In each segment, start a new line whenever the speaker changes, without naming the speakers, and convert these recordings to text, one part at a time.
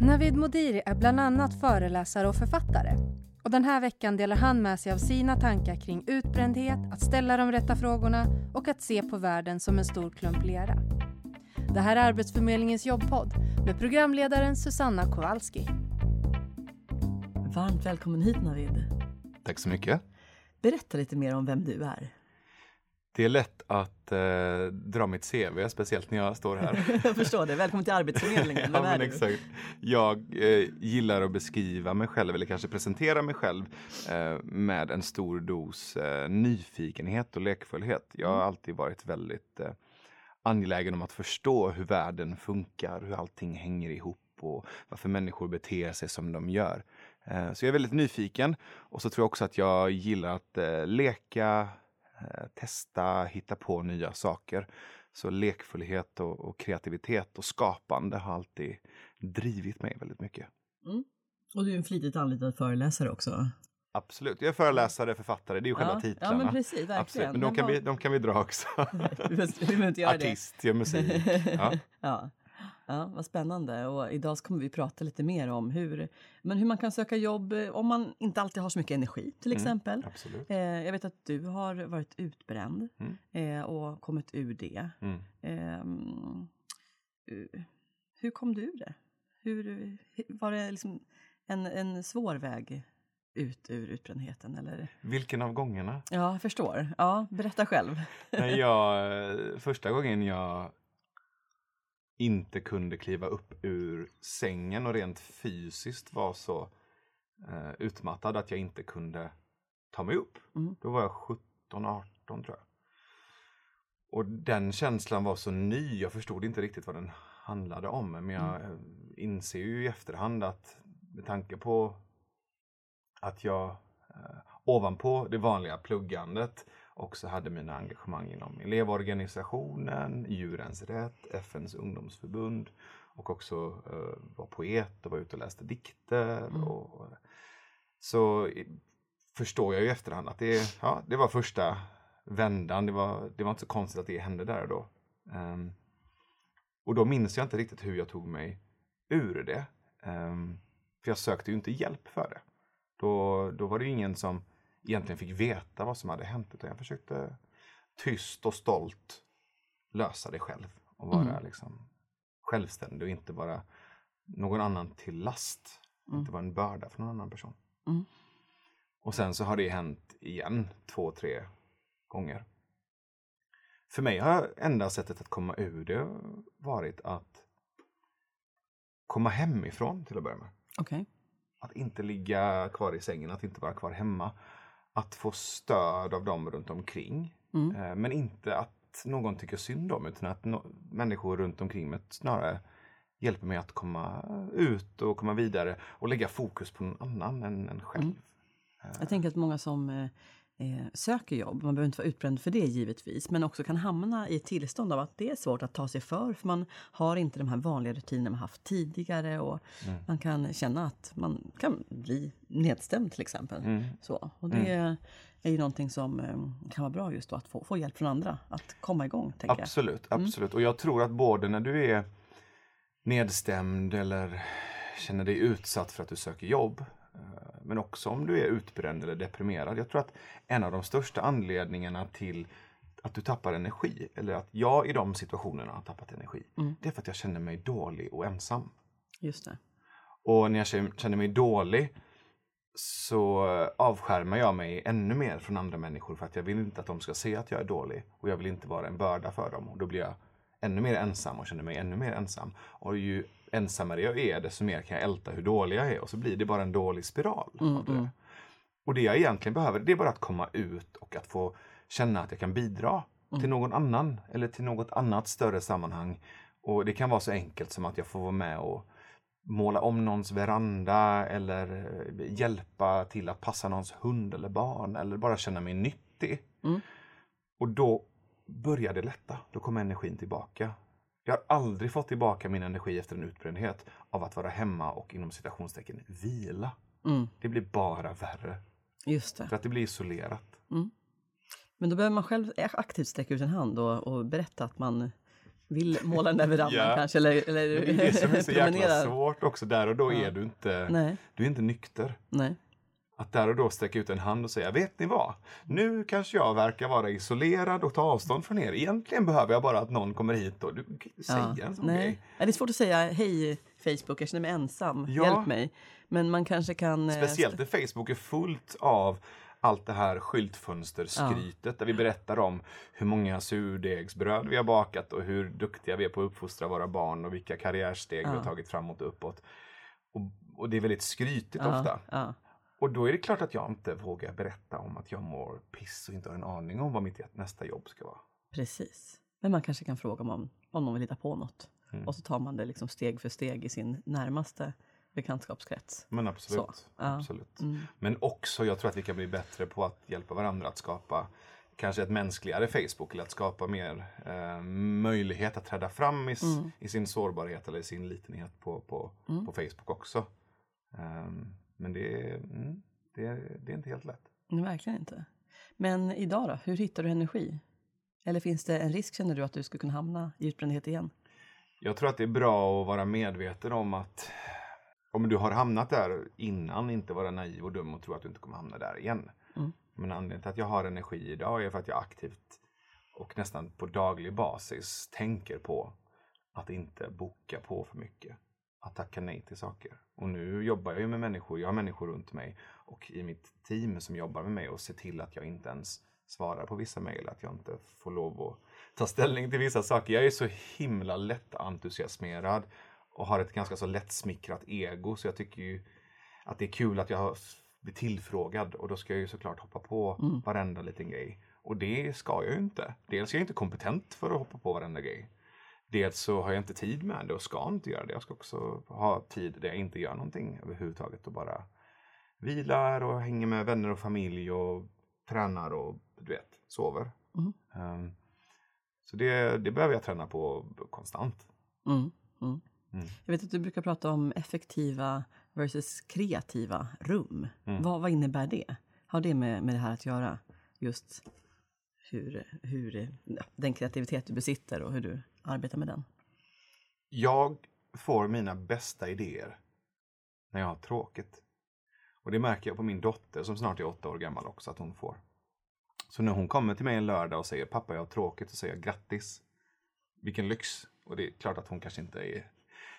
Navid Modiri är bland annat föreläsare och författare. Och den här veckan delar han med sig av sina tankar kring utbrändhet, att ställa de rätta frågorna och att se på världen som en stor klump lera. Det här är Arbetsförmedlingens jobbpodd med programledaren Susanna Kowalski.
Varmt välkommen hit Navid.
Tack så mycket.
Berätta lite mer om vem du är.
Det är lätt att eh, dra mitt CV, speciellt när jag står här.
jag förstår det. Välkommen till Arbetsförmedlingen.
ja, men exakt. Jag eh, gillar att beskriva mig själv, eller kanske presentera mig själv eh, med en stor dos eh, nyfikenhet och lekfullhet. Jag har mm. alltid varit väldigt eh, angelägen om att förstå hur världen funkar, hur allting hänger ihop och varför människor beter sig som de gör. Eh, så jag är väldigt nyfiken och så tror jag också att jag gillar att leka, testa, hitta på nya saker. Så lekfullhet och, och, kreativitet och skapande har alltid drivit mig väldigt mycket.
Mm. Och du är en flitigt anlitad föreläsare också.
Absolut, jag är föreläsare, författare, det är ju själva titlarna.
Ja, men precis, verkligen. Absolut.
Men de kan, vi, de kan vi dra också. Artist,
gör
musik. Ja.
ja. Ja, vad spännande. Och idag kommer vi prata lite mer om hur, men hur man kan söka jobb eh, om man inte alltid har så mycket energi till mm, exempel.
absolut.
Eh, jag vet att du har varit utbränd mm. eh, och kommit ur det. Mm. Ehm, eh, hur kom du ur det? Hur, var det liksom en, en svår väg ut ur utbrändheten? Eller?
Vilken av gångerna?
Ja, jag förstår. Ja, berätta själv.
Nej, jag, första gången jag inte kunde kliva upp ur sängen och rent fysiskt var så eh, utmattad att jag inte kunde ta mig upp. Mm. Då var jag 17, 18 tror jag. Och den känslan var så ny, jag förstod inte riktigt vad den handlade om. Men jag mm. inser ju i efterhand att med tanke på att jag eh, ovanpå det vanliga pluggandet också hade mina engagemang inom elevorganisationen, Djurens Rätt, FNs ungdomsförbund och också uh, var poet och var ute och läste dikter. Mm. Och, så förstår jag i efterhand att det, ja, det var första vändan. Det var, det var inte så konstigt att det hände där och då. Um, och då minns jag inte riktigt hur jag tog mig ur det. Um, för jag sökte ju inte hjälp för det. Då, då var det ingen som egentligen fick veta vad som hade hänt. Utan jag försökte tyst och stolt lösa det själv. Och vara mm. liksom självständig och inte vara någon annan till last. Mm. Inte vara en börda för någon annan person. Mm. Och sen så har det hänt igen två, tre gånger. För mig har enda sättet att komma ur det varit att komma hemifrån till att börja med.
Okay.
Att inte ligga kvar i sängen, att inte vara kvar hemma att få stöd av dem runt omkring. Mm. Eh, men inte att någon tycker synd om utan att no människor runt omkring mig snarare hjälper mig att komma ut och komma vidare och lägga fokus på någon annan än en själv. Mm.
Jag tänker att många som eh, eh, söker jobb. Man behöver inte vara utbränd för det givetvis, men också kan hamna i ett tillstånd av att det är svårt att ta sig för, för man har inte de här vanliga rutinerna man haft tidigare och mm. man kan känna att man kan bli nedstämd till exempel. Mm. Så, och det mm. är ju någonting som eh, kan vara bra just då, att få, få hjälp från andra att komma igång.
Absolut, jag. Mm. absolut. Och jag tror att både när du är nedstämd eller känner dig utsatt för att du söker jobb Eh, men också om du är utbränd eller deprimerad. Jag tror att en av de största anledningarna till att du tappar energi, eller att jag i de situationerna har tappat energi, mm. det är för att jag känner mig dålig och ensam.
Just det.
Och när jag känner mig dålig så avskärmar jag mig ännu mer från andra människor för att jag vill inte att de ska se att jag är dålig och jag vill inte vara en börda för dem. Och då blir jag ännu mer ensam och känner mig ännu mer ensam. Och ju ensammare jag är, desto mer kan jag älta hur dålig jag är och så blir det bara en dålig spiral. Mm, av det. Mm. Och det jag egentligen behöver, det är bara att komma ut och att få känna att jag kan bidra mm. till någon annan eller till något annat större sammanhang. Och det kan vara så enkelt som att jag får vara med och måla om någons veranda eller eh, hjälpa till att passa någons hund eller barn eller bara känna mig nyttig. Mm. Och då börjar det lätta, då kommer energin tillbaka. Jag har aldrig fått tillbaka min energi efter en utbrändhet av att vara hemma och inom citationstecken vila. Mm. Det blir bara värre.
Just det.
För att det blir isolerat.
Mm. Men då behöver man själv aktivt sträcka ut en hand och, och berätta att man vill måla den där verandan
Ja.
kanske eller, eller
Men det är det som är så jäkla svårt också. Där och då
Ja.
är du inte,
Nej,
du är inte nykter.
nej.
Att där och då sträcka ut en hand och säga, vet ni vad? Nu kanske jag verkar vara isolerad och ta avstånd från er. Egentligen behöver jag bara att någon kommer hit och du säger
Ja,
en sån
nej.
grej.
Ja, det är svårt att säga hej Facebook, jag känner mig ensam,
Ja.
hjälp mig. Men man kanske kan... eh,
Speciellt när Facebook är fullt av allt det här skyltfönsterskrytet där vi berättar om hur många surdegsbröd vi har bakat och hur duktiga vi är på att uppfostra våra barn och vilka karriärsteg vi
Ja.
har tagit framåt och uppåt. Och, och det är väldigt skrytigt
ja,
ofta.
Ja,
Och då är det klart att jag inte vågar berätta om att jag mår piss och inte har en aning om vad mitt nästa jobb ska vara.
precis. Men man kanske kan fråga om, om, om någon vill hitta på något.
Mm.
Och så tar man det liksom steg för steg i sin närmaste bekantskapskrets.
Men absolut.
Så, ja.
absolut.
Mm.
Men också, jag tror att vi kan bli bättre på att hjälpa varandra att skapa kanske ett mänskligare Facebook eller att skapa mer eh, möjlighet att träda fram i,
Mm.
i sin sårbarhet eller i sin litenhet på, på,
Mm.
på Facebook också. Ehm, men det är, mm, det, det är inte helt lätt.
Nej, verkligen inte. Men idag då, hur hittar du energi? Eller finns det en risk, känner du, att du skulle kunna hamna i utbrändhet igen?
Jag tror att det är bra att vara medveten om att om du har hamnat där innan, inte vara naiv och dum och tro att du inte kommer hamna där igen.
Mm.
Men anledningen till att jag har energi idag är för att jag aktivt och nästan på daglig basis tänker på att inte boka på för mycket. Att tacka nej till saker. Och nu jobbar jag ju med människor, jag har människor runt mig och i mitt team som jobbar med mig och ser till att jag inte ens svarar på vissa mejl, att jag inte får lov att ta ställning till vissa saker. Jag är så himla lätt entusiasmerad och har ett ganska så lättsmickrat ego så jag tycker ju att det är kul att jag blir tillfrågad och då ska jag ju såklart hoppa på
Mm.
varenda liten grej. Och det ska jag ju inte. Dels är jag inte kompetent för att hoppa på varenda grej. Dels så har jag inte tid med det och ska inte göra det. Jag ska också ha tid där jag inte gör någonting överhuvudtaget och bara vilar och hänger med vänner och familj och tränar och du vet, sover.
Mm.
Ehm, så det, det behöver jag träna på konstant.
Mm. Mm. Jag vet att du brukar prata om effektiva versus kreativa rum.
Mm.
Vad, vad innebär det? Har det med, med det här att göra? Just hur, hur ja, den kreativitet du besitter och hur du arbetar med den?
Jag får mina bästa idéer när jag har tråkigt. Och det märker jag på min dotter som snart är åtta år gammal också att hon får. Så när hon kommer till mig en lördag och säger pappa jag har tråkigt så säger jag grattis. Vilken lyx. Och det är klart att hon kanske inte är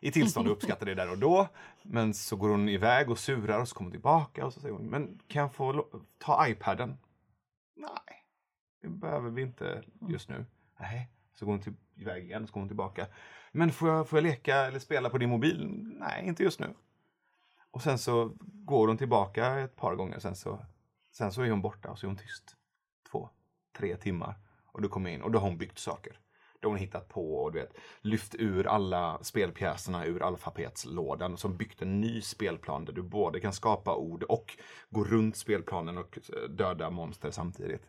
i tillstånd och uppskattar det där och då. Men så går hon iväg och surar och så kommer hon tillbaka och så säger hon men kan jag få ta iPaden? Nej, det behöver vi inte just nu. Nej. Så går hon till, iväg igen, så går hon tillbaka. Men får jag, får jag leka eller spela på din mobil? Nej, inte just nu. Och sen så går hon tillbaka ett par gånger, sen så, sen så är hon borta och så är hon tyst. Två, tre timmar. Och då kommer jag in och då har hon byggt saker. Då har hon hittat på och du vet, lyft ur alla spelpjäserna ur alfabetslådan och byggt en ny spelplan där du både kan skapa ord och gå runt spelplanen och eh, döda monster samtidigt.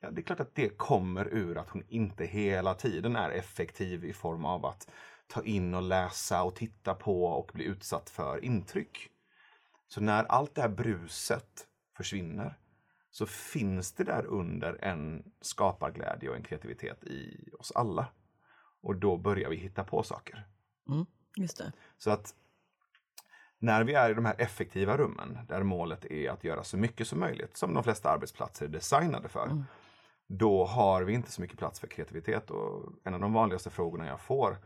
Ja, det är klart att det kommer ur att hon inte hela tiden är effektiv i form av att ta in och läsa och titta på och bli utsatt för intryck. Så när allt det här bruset försvinner så finns det där under en skaparglädje och en kreativitet i oss alla. Och då börjar vi hitta på saker.
Mm, just det.
Så att när vi är i de här effektiva rummen där målet är att göra så mycket som möjligt, som de flesta arbetsplatser är designade för,
Mm.
då har vi inte så mycket plats för kreativitet. Och en av de vanligaste frågorna jag får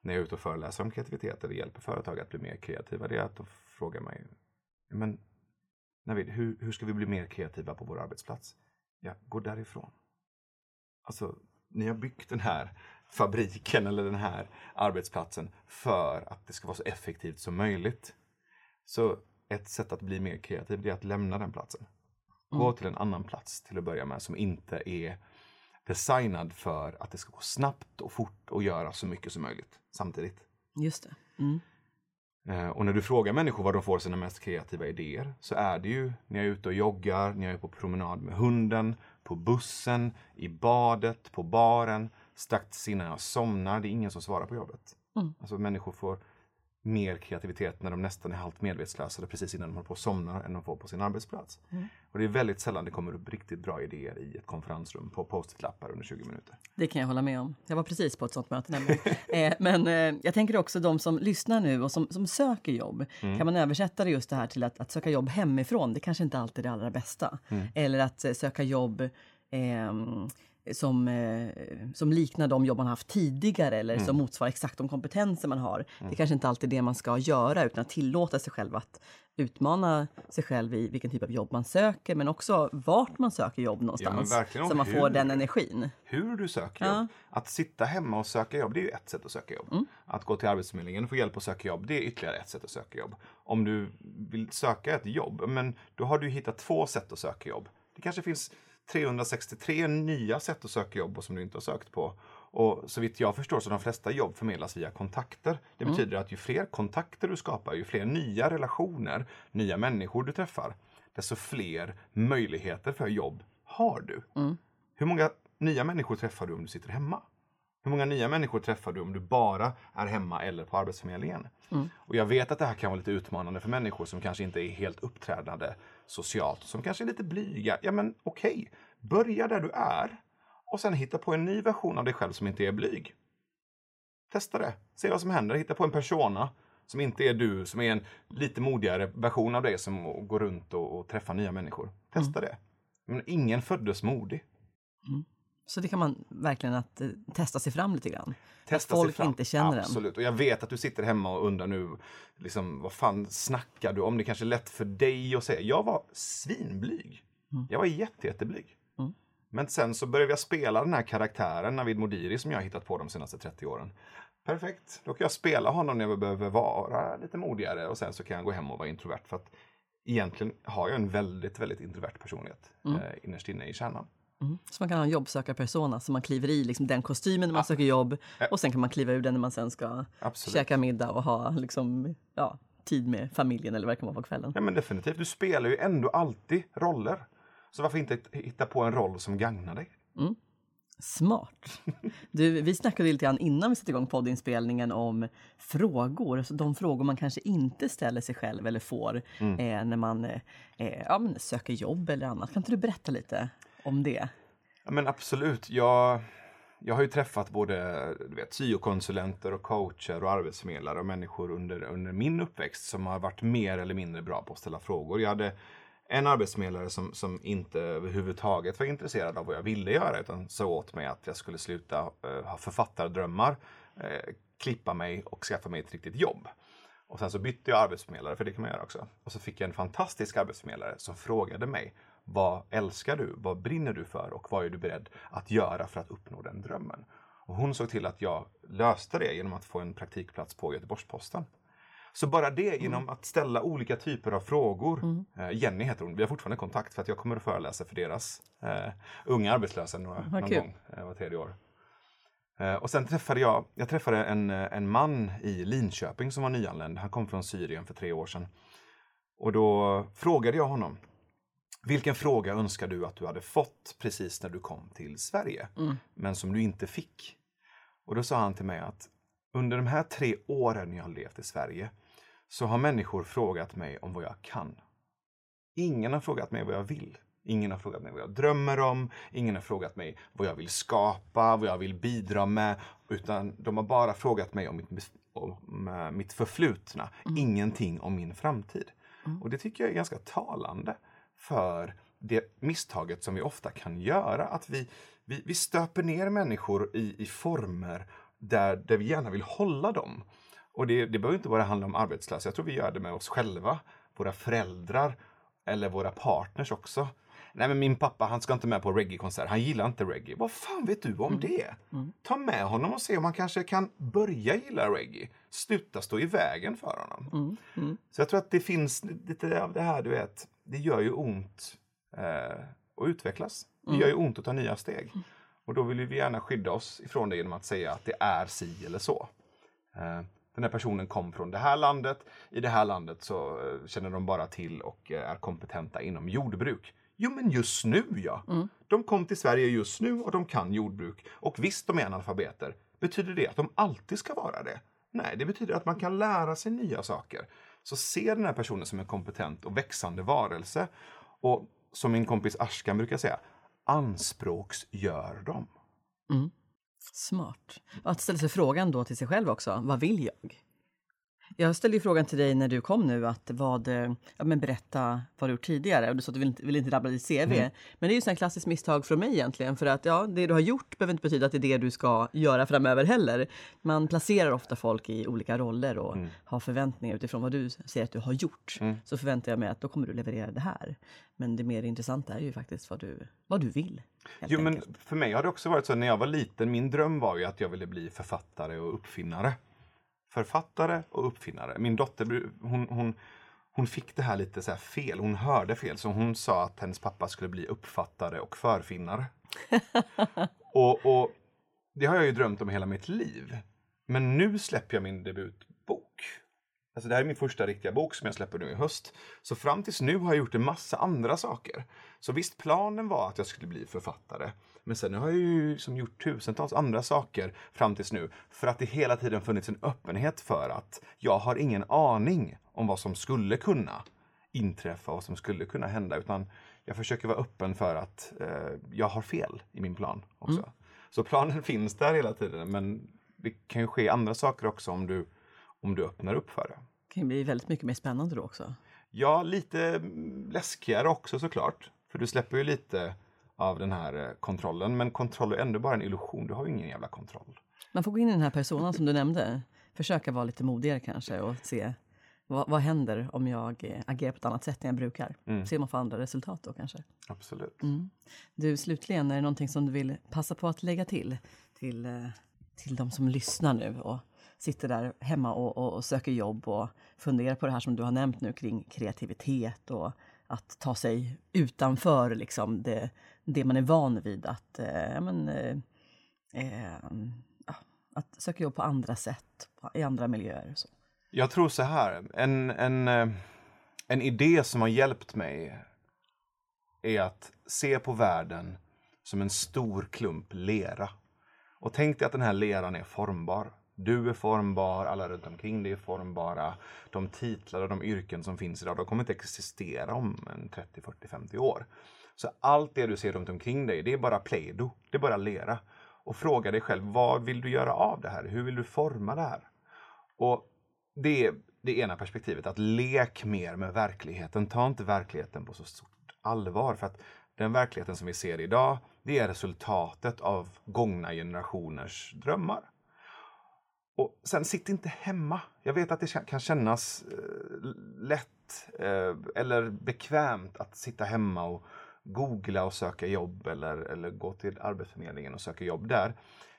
när jag är ute och föreläser om kreativitet eller hjälper företag att bli mer kreativa, det är att de frågar mig, men Navid, hur, hur ska vi bli mer kreativa på vår arbetsplats? Ja, gå därifrån. Alltså, ni har byggt den här fabriken eller den här arbetsplatsen för att det ska vara så effektivt som möjligt. Så ett sätt att bli mer kreativ är att lämna den platsen. Gå
Mm.
till en annan plats till att börja med som inte är designad för att det ska gå snabbt och fort och göra så mycket som möjligt samtidigt.
Just det. Mm.
Eh, Och när du frågar människor var de får sina mest kreativa idéer så är det ju när jag är ute och joggar, när jag är på promenad med hunden, på bussen, i badet, på baren, strax innan jag somnar. Det är ingen som svarar på jobbet.
Mm.
Alltså människor får mer kreativitet när de nästan är halvt medvetslösa precis innan de håller på att somna än de får på sin arbetsplats.
Mm.
Och det är väldigt sällan det kommer upp riktigt bra idéer i ett konferensrum på post-it-lappar under 20 minuter.
Det kan jag hålla med om. Jag var precis på ett sånt möte nämligen. eh, men eh, jag tänker också de som lyssnar nu och som, som söker jobb.
Mm.
Kan man översätta det just det här till att, att söka jobb hemifrån? Det kanske inte alltid är det allra bästa.
Mm.
Eller att eh, söka jobb ehm, som, eh, som liknar de jobb man haft tidigare eller
Mm.
som motsvarar exakt de kompetenser man har. Det är kanske inte alltid det man ska göra utan att tillåta sig själv att utmana sig själv i vilken typ av jobb man söker men också vart man söker jobb någonstans.
verkligen,
så man
hur.
får den energin.
Hur du söker
Ja. Mm.
jobb. Att sitta hemma och söka jobb, det är ju ett sätt att söka jobb. Att gå till Arbetsförmedlingen och få hjälp att söka jobb, det är ytterligare ett sätt att söka jobb. Om du vill söka ett jobb, men då har du hittat två sätt att söka jobb. Det kanske finns 363 nya sätt att söka jobb och som du inte har sökt på. Och så vitt jag förstår så de flesta jobb förmedlas via kontakter. Det betyder att ju fler kontakter du skapar, ju fler nya relationer, nya människor du träffar, desto fler möjligheter för jobb har du. Hur många nya människor träffar du om du sitter hemma? Hur många nya människor träffar du om du bara är hemma eller på Arbetsförmedlingen? Och jag vet att det här kan vara lite utmanande för människor som kanske inte är helt uppträdande socialt, som kanske är lite blyga. Ja men okej, börja där du är och sen hitta på en ny version av dig själv som inte är blyg. Testa det, se vad som händer, hitta på en persona som inte är du, som är en lite modigare version av dig som går runt och, och träffar nya människor. Testa det. Men ingen föddes modig.
Så det kan man verkligen att eh, testa sig fram lite grann.
Testa
att folk inte känner en.
Absolut. Och jag vet att du sitter hemma och undrar nu, liksom, vad fan snackar du om? Det kanske är lätt för dig att säga. Jag var svinblyg.
Mm.
Jag var jätte, jätteblyg. Men sen så började jag spela den här karaktären, Navid Modiri, som jag har hittat på de senaste 30 åren. Perfekt, då kan jag spela honom när jag behöver vara lite modigare och sen så kan jag gå hem och vara introvert. För att egentligen har jag en väldigt, väldigt introvert personlighet
Mm.
eh, innerst inne i kärnan.
Så man kan ha en jobbsökarpersona så man kliver i liksom den kostymen när man söker jobb och sen kan man kliva ur den när man sen ska
Absolut.
käka middag och ha liksom, ja, tid med familjen eller vad det kan vara på kvällen.
Ja men definitivt, du spelar ju ändå alltid roller. Så varför inte hitta på en roll som gagnar dig?
Smart! Du, vi snackade lite grann innan vi satte igång poddinspelningen om frågor, alltså de frågor man kanske inte ställer sig själv eller får
Mm.
eh, när man eh, ja, söker jobb eller annat. Kan inte du berätta lite om det?
Ja men absolut, jag, jag har ju träffat både du vet, syokonsulenter och coacher och arbetsförmedlare och människor under, under min uppväxt som har varit mer eller mindre bra på att ställa frågor. Jag hade en arbetsförmedlare som, som inte överhuvudtaget var intresserad av vad jag ville göra utan sa åt mig att jag skulle sluta eh, ha författardrömmar, eh, klippa mig och skaffa mig ett riktigt jobb. Och sen så bytte jag arbetsförmedlare, för det kan man göra också. Och så fick jag en fantastisk arbetsförmedlare som frågade mig vad älskar du? Vad brinner du för? Och vad är du beredd att göra för att uppnå den drömmen? Och hon såg till att jag löste det genom att få en praktikplats på Göteborgs-Posten. Så bara det genom att ställa olika typer av frågor. Eh, Jenny heter hon, vi har fortfarande kontakt för att jag kommer att föreläsa för deras eh, unga arbetslösa några, någon
kul.
gång eh, var tredje år. Eh, och sen träffade jag, jag träffade en, eh, en man i Linköping som var nyanländ. Han kom från Syrien för tre år sedan. Och då frågade jag honom, vilken fråga önskar du att du hade fått precis när du kom till Sverige, men som du inte fick? Och då sa han till mig att under de här tre åren jag har levt i Sverige så har människor frågat mig om vad jag kan. Ingen har frågat mig vad jag vill. Ingen har frågat mig vad jag drömmer om. Ingen har frågat mig vad jag vill skapa, vad jag vill bidra med. Utan de har bara frågat mig om mitt, om, eh, mitt förflutna. Ingenting om min framtid. Och det tycker jag är ganska talande för det misstaget som vi ofta kan göra. Att vi, vi, vi stöper ner människor i, i former där, där vi gärna vill hålla dem. Och det, det behöver inte bara handla om arbetslösa. Jag tror vi gör det med oss själva, våra föräldrar eller våra partners också. Nej men min pappa han ska inte med på reggae-konsert, han gillar inte reggae. Vad fan vet du om det? Ta med honom och se om han kanske kan börja gilla reggae. Sluta stå i vägen för honom. Så jag tror att det finns lite av det här, du vet, det gör ju ont eh, att utvecklas. Det gör ju ont att ta nya steg. Och då vill vi gärna skydda oss ifrån det genom att säga att det är si eller så. Eh, den här personen kom från det här landet. I det här landet så eh, känner de bara till och eh, är kompetenta inom jordbruk. Jo, men just nu ja. De kom till Sverige just nu och de kan jordbruk. Och visst, de är analfabeter. Betyder det att de alltid ska vara det? Nej, det betyder att man kan lära sig nya saker. Så se den här personen som en kompetent och växande varelse. Och som min kompis Ashkan brukar säga, anspråksgör dem.
Mm. Smart. Att ställa sig frågan då till sig själv också, vad vill jag? Jag ställde ju frågan till dig när du kom nu, att vad, eh, ja, men berätta vad du gjort tidigare. Och du sa att du vill inte, vill inte rabbla ditt CV. Mm. Men det är ju ett klassiskt misstag från mig egentligen. För att ja, det du har gjort behöver inte betyda att det är det du ska göra framöver heller. Man placerar ofta folk i olika roller och mm. har förväntningar utifrån vad du säger att du har gjort. Mm. Så förväntar jag mig att då kommer du leverera det här. Men det mer intressanta är ju faktiskt vad du, vad du vill.
Jo, men för mig har det också varit så när jag var liten, min dröm var ju att jag ville bli författare och uppfinnare författare och uppfinnare. Min dotter hon, hon, hon fick det här lite så här fel, hon hörde fel. Så hon sa att hennes pappa skulle bli uppfattare och förfinnare. och, och det har jag ju drömt om hela mitt liv. Men nu släpper jag min debutbok. Alltså det här är min första riktiga bok som jag släpper nu i höst. Så fram tills nu har jag gjort en massa andra saker. Så visst, planen var att jag skulle bli författare. Men sen har jag ju liksom gjort tusentals andra saker fram tills nu. För att det hela tiden funnits en öppenhet för att jag har ingen aning om vad som skulle kunna inträffa och vad som skulle kunna hända. Utan jag försöker vara öppen för att eh, jag har fel i min plan också. Mm. Så planen finns där hela tiden men det kan ju ske andra saker också om du, om du öppnar upp för det.
Det kan bli väldigt mycket mer spännande då också.
Ja, lite läskigare också såklart. För du släpper ju lite av den här eh, kontrollen. Men kontroll är ändå bara en illusion. Du har ju ingen jävla kontroll.
Man får gå in i den här personen som du nämnde. Försöka vara lite modigare kanske och se vad, vad händer om jag eh, agerar på ett annat sätt än jag brukar? Mm. Se om man får andra resultat då kanske.
Absolut.
Mm. Du, slutligen, är det någonting som du vill passa på att lägga till? Till, eh, till de som lyssnar nu och sitter där hemma och, och, och söker jobb och funderar på det här som du har nämnt nu kring kreativitet och att ta sig utanför liksom det, det man är van vid att, eh, men, eh, eh, ah, att söka jobb på andra sätt, i andra miljöer. Så.
Jag tror så här, en, en, eh, en idé som har hjälpt mig är att se på världen som en stor klump lera. Och tänk dig att den här leran är formbar. Du är formbar, alla runt omkring dig är formbara. De titlar och de yrken som finns idag, de kommer inte existera om 30, 40, 50 år. Så allt det du ser runt omkring dig, det är bara play-doh. Det är bara lera. Och fråga dig själv, vad vill du göra av det här? Hur vill du forma det här? Och det är det ena perspektivet, att lek mer med verkligheten. Ta inte verkligheten på så stort allvar. För att den verkligheten som vi ser idag, det är resultatet av gångna generationers drömmar. Och sen sitt inte hemma. Jag vet att det kan kännas eh, lätt eh, eller bekvämt att sitta hemma och googla och söka jobb eller, eller gå till Arbetsförmedlingen och söka jobb där.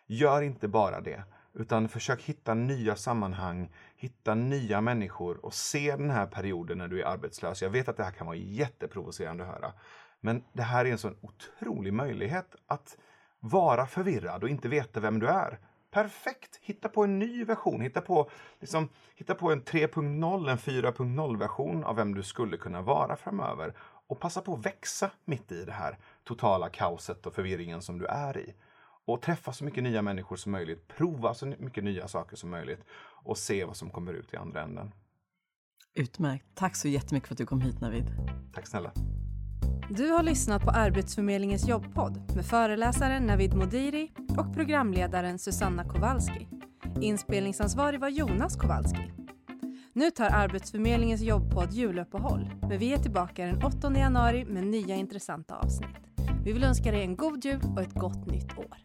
Gör inte bara det, utan försök hitta nya sammanhang, hitta nya människor och se den här perioden när du är arbetslös. Jag vet att det här kan vara jätteprovocerande att höra, men det här är en sån otrolig möjlighet att vara förvirrad och inte veta vem du är. Perfekt! Hitta på en ny version. Hitta på, liksom, hitta på en 3.0, en 4.0 version av vem du skulle kunna vara framöver och passa på att växa mitt i det här totala kaoset och förvirringen som du är i. Och träffa så mycket nya människor som möjligt, prova så mycket nya saker som möjligt och se vad som kommer ut i andra änden.
Utmärkt. Tack så jättemycket för att du kom hit Navid.
Tack snälla.
Du har lyssnat på Arbetsförmedlingens jobbpodd med föreläsaren Navid Modiri och programledaren Susanna Kowalski. Inspelningsansvarig var Jonas Kowalski. Nu tar Arbetsförmedlingens jobbpodd juluppehåll, men vi är tillbaka den 8 januari med nya intressanta avsnitt. Vi vill önska dig en god jul och ett gott nytt år.